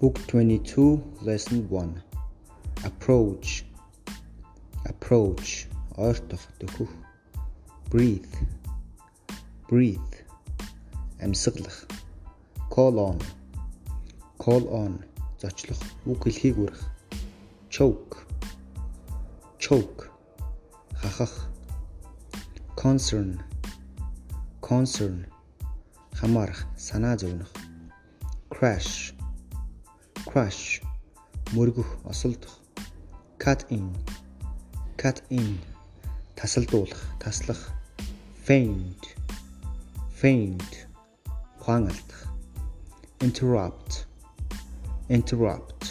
Book 22, Lesson 1 Approach. Approach. Ойртох дөхөх Breathe. Breathe. Амьсгалах. Call on. Call on. Зочлох. Үг хэлхийг үрэх. Choke. Choke. Хахах. Concern. Concern. Хамаарах. Санаа зовнох. Crash crash мөргөх осолдох cut in cut in тасалдуулах таслах faint faint ухаан алдах interrupt interrupt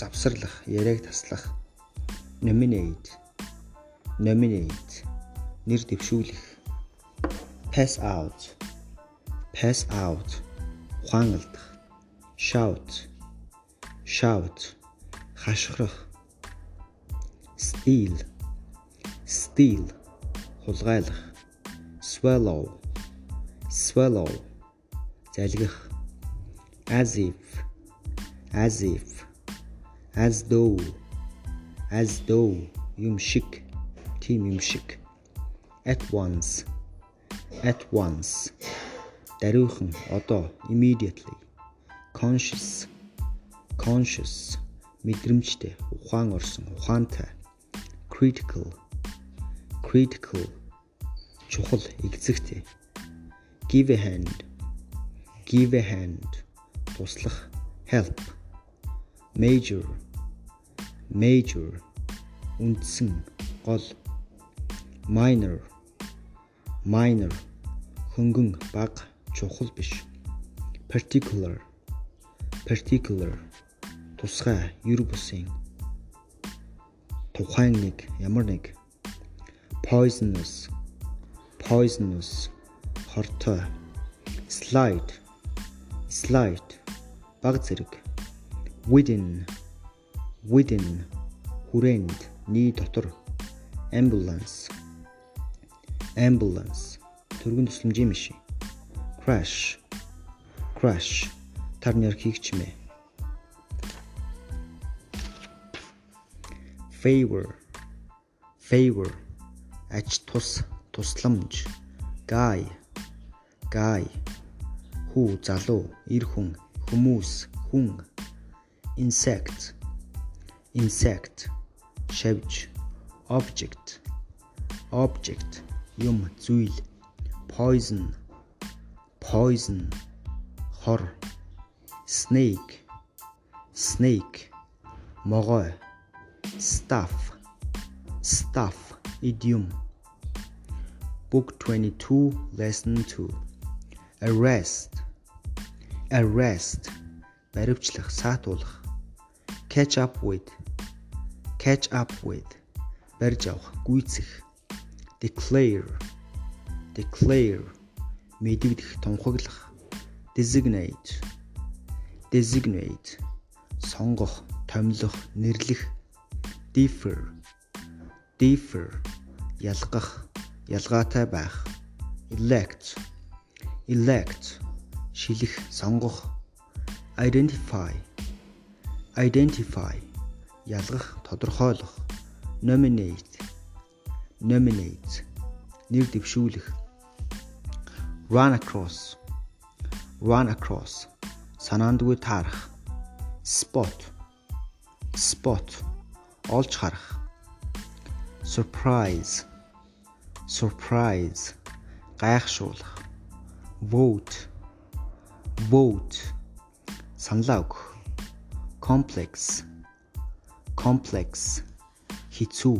завсарлах яриаг таслах nominate nominate нэр дэвшүүлэх pass out pass out ухаан алдах shout. Shout. Хашгирах. Steal. Steal. Хулгайлах. Swallow. Swallow. Залгих. As if. As if. As though. As though. Юм шиг. Тийм юм шиг. At once. At once. Даруйхан одоо immediately conscious conscious мэдрэмжтэй ухаан орсон ухаантай critical critical чухалэгзэгтэй give a hand give a hand туслах help. Major major үндсэн гол. Minor minor хөнгөн бага чухал биш. Particular particular тусгай ер бусын тухайн нэг ямар нэг poisonous poisonous хортой slide slide баг зэрэг within within хүрээнд nii дотор ambulance ambulance төргөн тусламжийн машин crash crash тар нэрхийг чимээ. favor. Favor. Аж тус тусламж. Guy. Guy. Хүү залуу. Эр хүн. Хүмүүс. Хүн. Insect. Insect. Шавж. Object. Object. Юм зүйл. Poison. Poison. Хор snake. Snake. Могой. Staff staff idiom. Book 22 lesson 2 arrest. Arrest. Баривчлах саатуулах. Catch up with. Catch up with. Барьж авах гүйцэх. Declare. Declare. Мэдэгдэх тунхаглах designate designate. Сонгох, томилох, нэрлэх. Differ differ ялгах, ялгаатай байх. Elect. Elect. Шилэх, сонгох. Identify. Identify. Ялгах, тодорхойлох. Nominate. Nominate. Нэр дэвшүүлэх. Run across. Run across санаандгүй таарах spot spot олж харах surprise surprise гайхшуулах vote vote саналаа өгөх complex complex хэцүү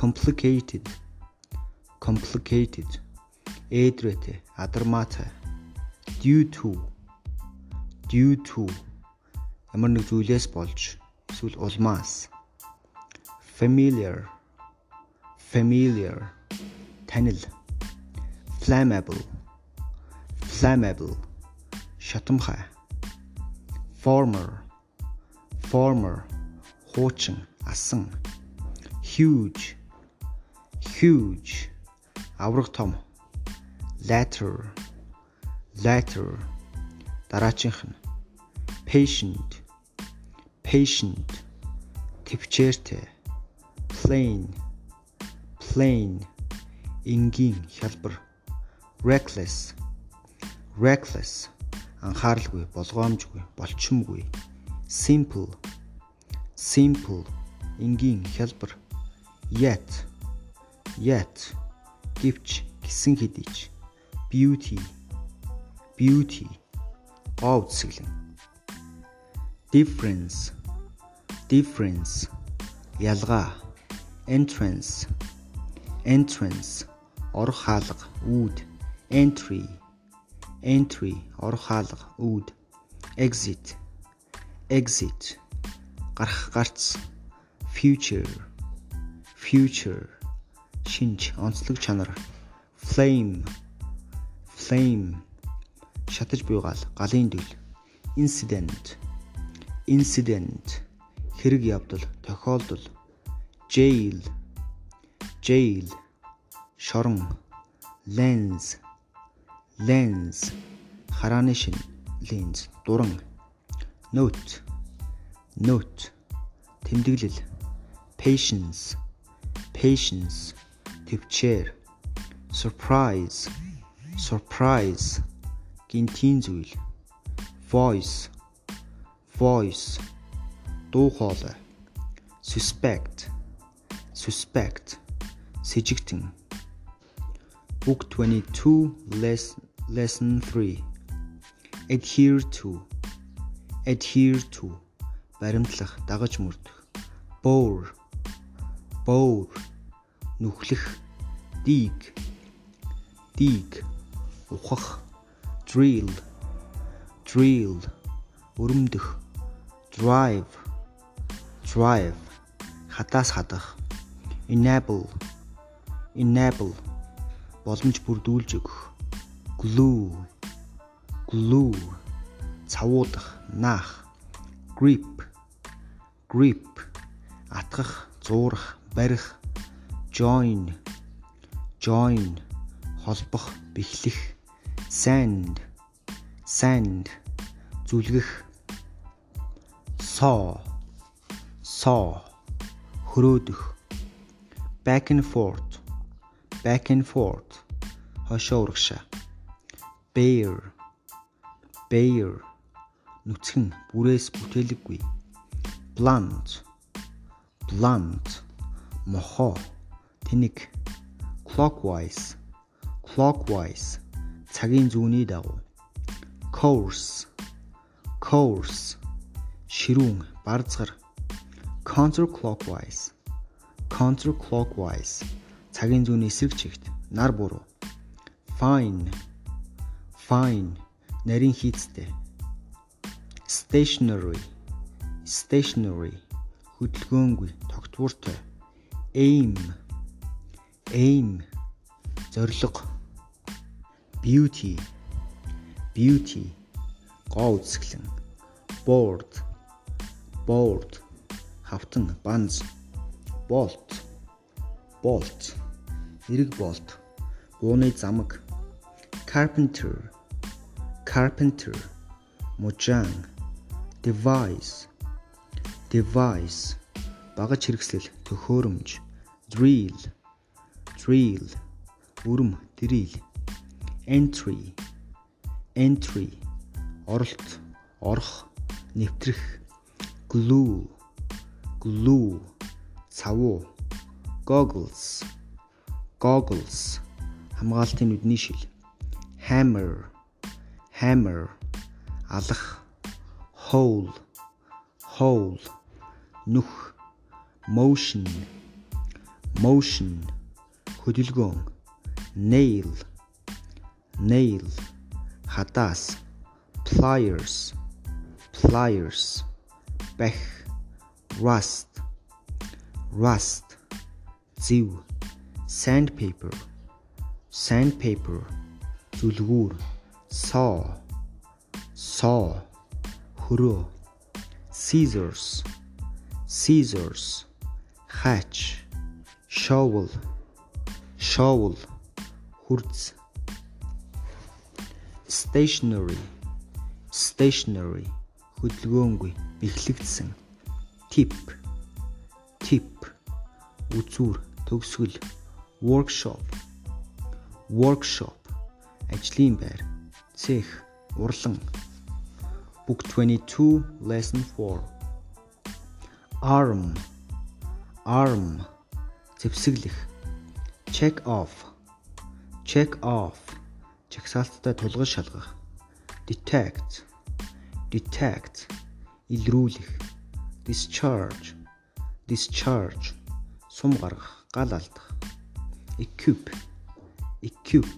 complicated complicated ээдрээтэй адармаатай due to Due to. Ямар нэг зүйлээс болж эсвэл улмаас. Familiar. Familiar. Танил. Flammable. Flammable. Шатамхай. Former. Former. Хуучин. Асан. Huge. Huge. Аврах том. Latter latter дараачийнх нь patient patient төвчээртэй plain plain энгийн хялбар reckless reckless анхааралгүй болгоомжгүй болчмгүй simple simple энгийн хялбар yet yet гівч гисэн хэдий beauty beauty гоо үсгэлэн difference. Difference. Ялгаа. Entrance. Entrance. Орох хаалга үүд. Entry. Entry. Орох хаалга үүд. Exit. Exit. Гарах гарц. Future. Future. Шинж онцлог чанар. Flame. Flame шатаж буйгаал галын дүл. Incident incident хэрэг явдал. Тохиолдол. Jail. Jail. Шорон. Lens. Lens. Харааны шин lens. Дуран. Note. Note. Тэмдэглэл. Patience. Patience. Төвчээр. Surprise. Surprise гинтийн зүйл. Voice. Voice. Дуу хоолой suspect. Suspect. Сэжигтэн. Book 22 lesson lesson 3 adhere to. Adhere to. Баримтлах дагаж мөрдөх. Bore bore нүхлэх. Dig. Dig. Ухах drill. Drill. Өрөмдөх drive. Drive. Хатаас хадах. Enable. Enable. Боломж бүрдүүлж өгөх. Glue. Glue. Цавуудах. Наах. Grip. Grip. Атгах. Зуурах. Барих. Join. Join. Холбох. Бэхлэх sand. Sand. Зүлгэх. Saw. Saw. Хөрөөдөх. Back and forth. Back and forth. Хошоо урагшаа. Bear. Bear. Нүцгэн бүрээс бүтээлэггүй. Blunt. Blunt. Мохоо. Тэнэг. Clockwise. Clockwise цагийн зүүнний дагуу. Course course ширүүн барзгар counterclockwise counterclockwise цагийн зүүнний эсрэг чигт нар буруу. Fine fine нарийн хийцтэй. Stationary stationary хөдөлгөөнгүй тогтвортой. Aim aim зориг beauty beauty гоо үзэсгэлэн board board хавтан банз bolt bolt эрэг болт бууны замаг carpenter carpenter мужаан device device багаж хэрэгслэл төхөөрөмж drill drill үрм drill entry. Entry. Оролт орох нэвтрэх. Glue. Glue. Цавуу goggles. Goggles. Хамгаалтын нүдний шил. Hammer. Hammer. Алах. Hole. Hole. Нүх. Motion. Motion. Хөдөлгөөн. Nail nail, hatas, pliers, pliers, pech, rust, rust, ziv, sandpaper, sandpaper, zulgur, saw, saw, huro, scissors, scissors, hatch, shovel, shovel, hurts stationary stationary хөдөлгөөнгүй бэхлэгдсэн tip tip үзүүр төгсгөл workshop workshop ажлын байр цех урлан book 22 lesson 4 arm arm зэвсэглэх check off check off Чагсаалттай тулгаж шалгах. Detect. Detect. Илрүүлэх. Discharge. Discharge. Сум гаргах. Гал алдах. Equip. Equip.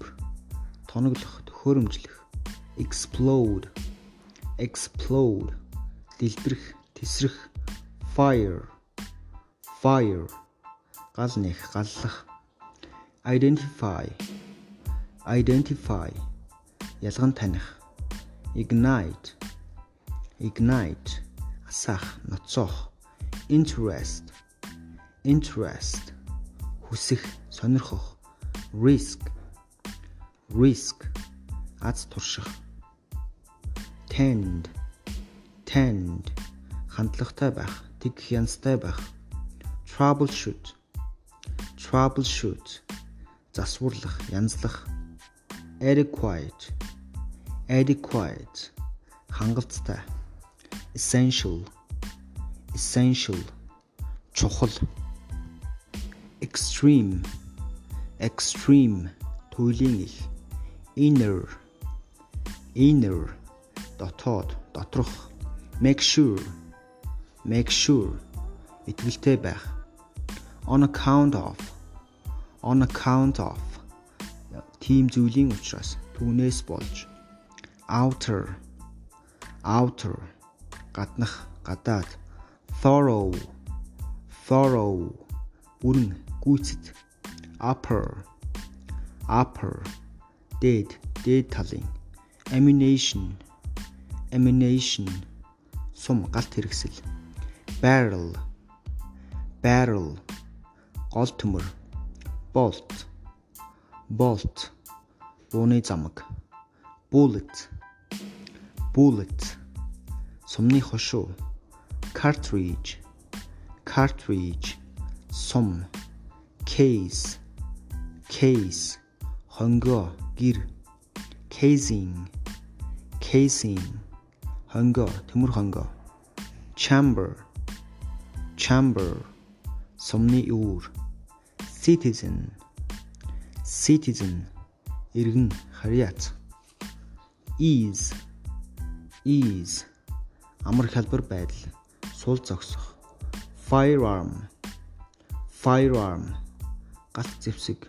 Тоноглох. Төхөөрөмжлөх. Explode. Explode. Дэлбэрэх. Тесрэх. Fire. Fire. Гал нэх. Галлах. Identify identify. Ялган таних. Ignite. Ignite. Асаах ноцоох. Interest. Interest. Хүсэх сонирхох. Risk. Risk. Аз турших. Tend. Tend. Хандлагатай байх тэгэх янзтай байх. Troubleshoot. Troubleshoot. Засварлах янзлах adequate. Adequate. Хангалттай. Essential. Essential. Чухал. Extreme. Extreme. Туйлын ил. Inner. Inner. Дотоод доторх. Make sure. Make sure. Итгэлтэй байх. On account of. On account of тийм зүйлийн учраас түүнээс болж outer outer гаднах гадаад thorough thorough бүрэн гүйцэд upper upper дээд дээд талын ammunition ammunition сум галт хэрэгсэл barrel barrel гол төмөр bolt bolt бууны замаг. Bullet bullet сумны хошуу cartridge. Cartridge. Сум. Case. Case. Хонгоо гэр. Casing. Casing. Хонгоо төмөр хонгоо chamber. Chamber. Сумны үүр citizen. Citizen иргэн харьяац ease ease. Амар хялбар байдал. Сул зогсох. Firearm firearm. Галт зэвсэг.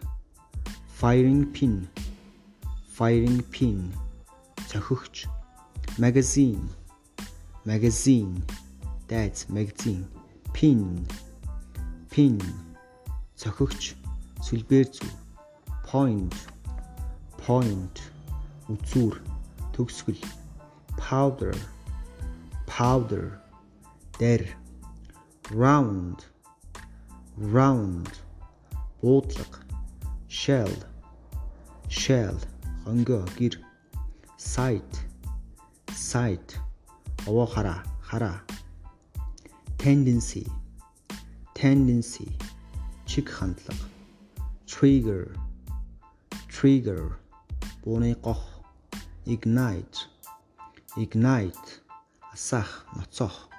Firing pin firing pin. Цохигч. Magazine magazine. Дайц магазин pin pin. Цохигч. Сүлбээр зүү point point үзүүр төгсгөл powder powder дээр round round буудлага shell shell хонгоо гэр site site овоо хараа хараа tendency tendency чиг хандлага trigger trigger бууны гох ignite ignite асах ноцоох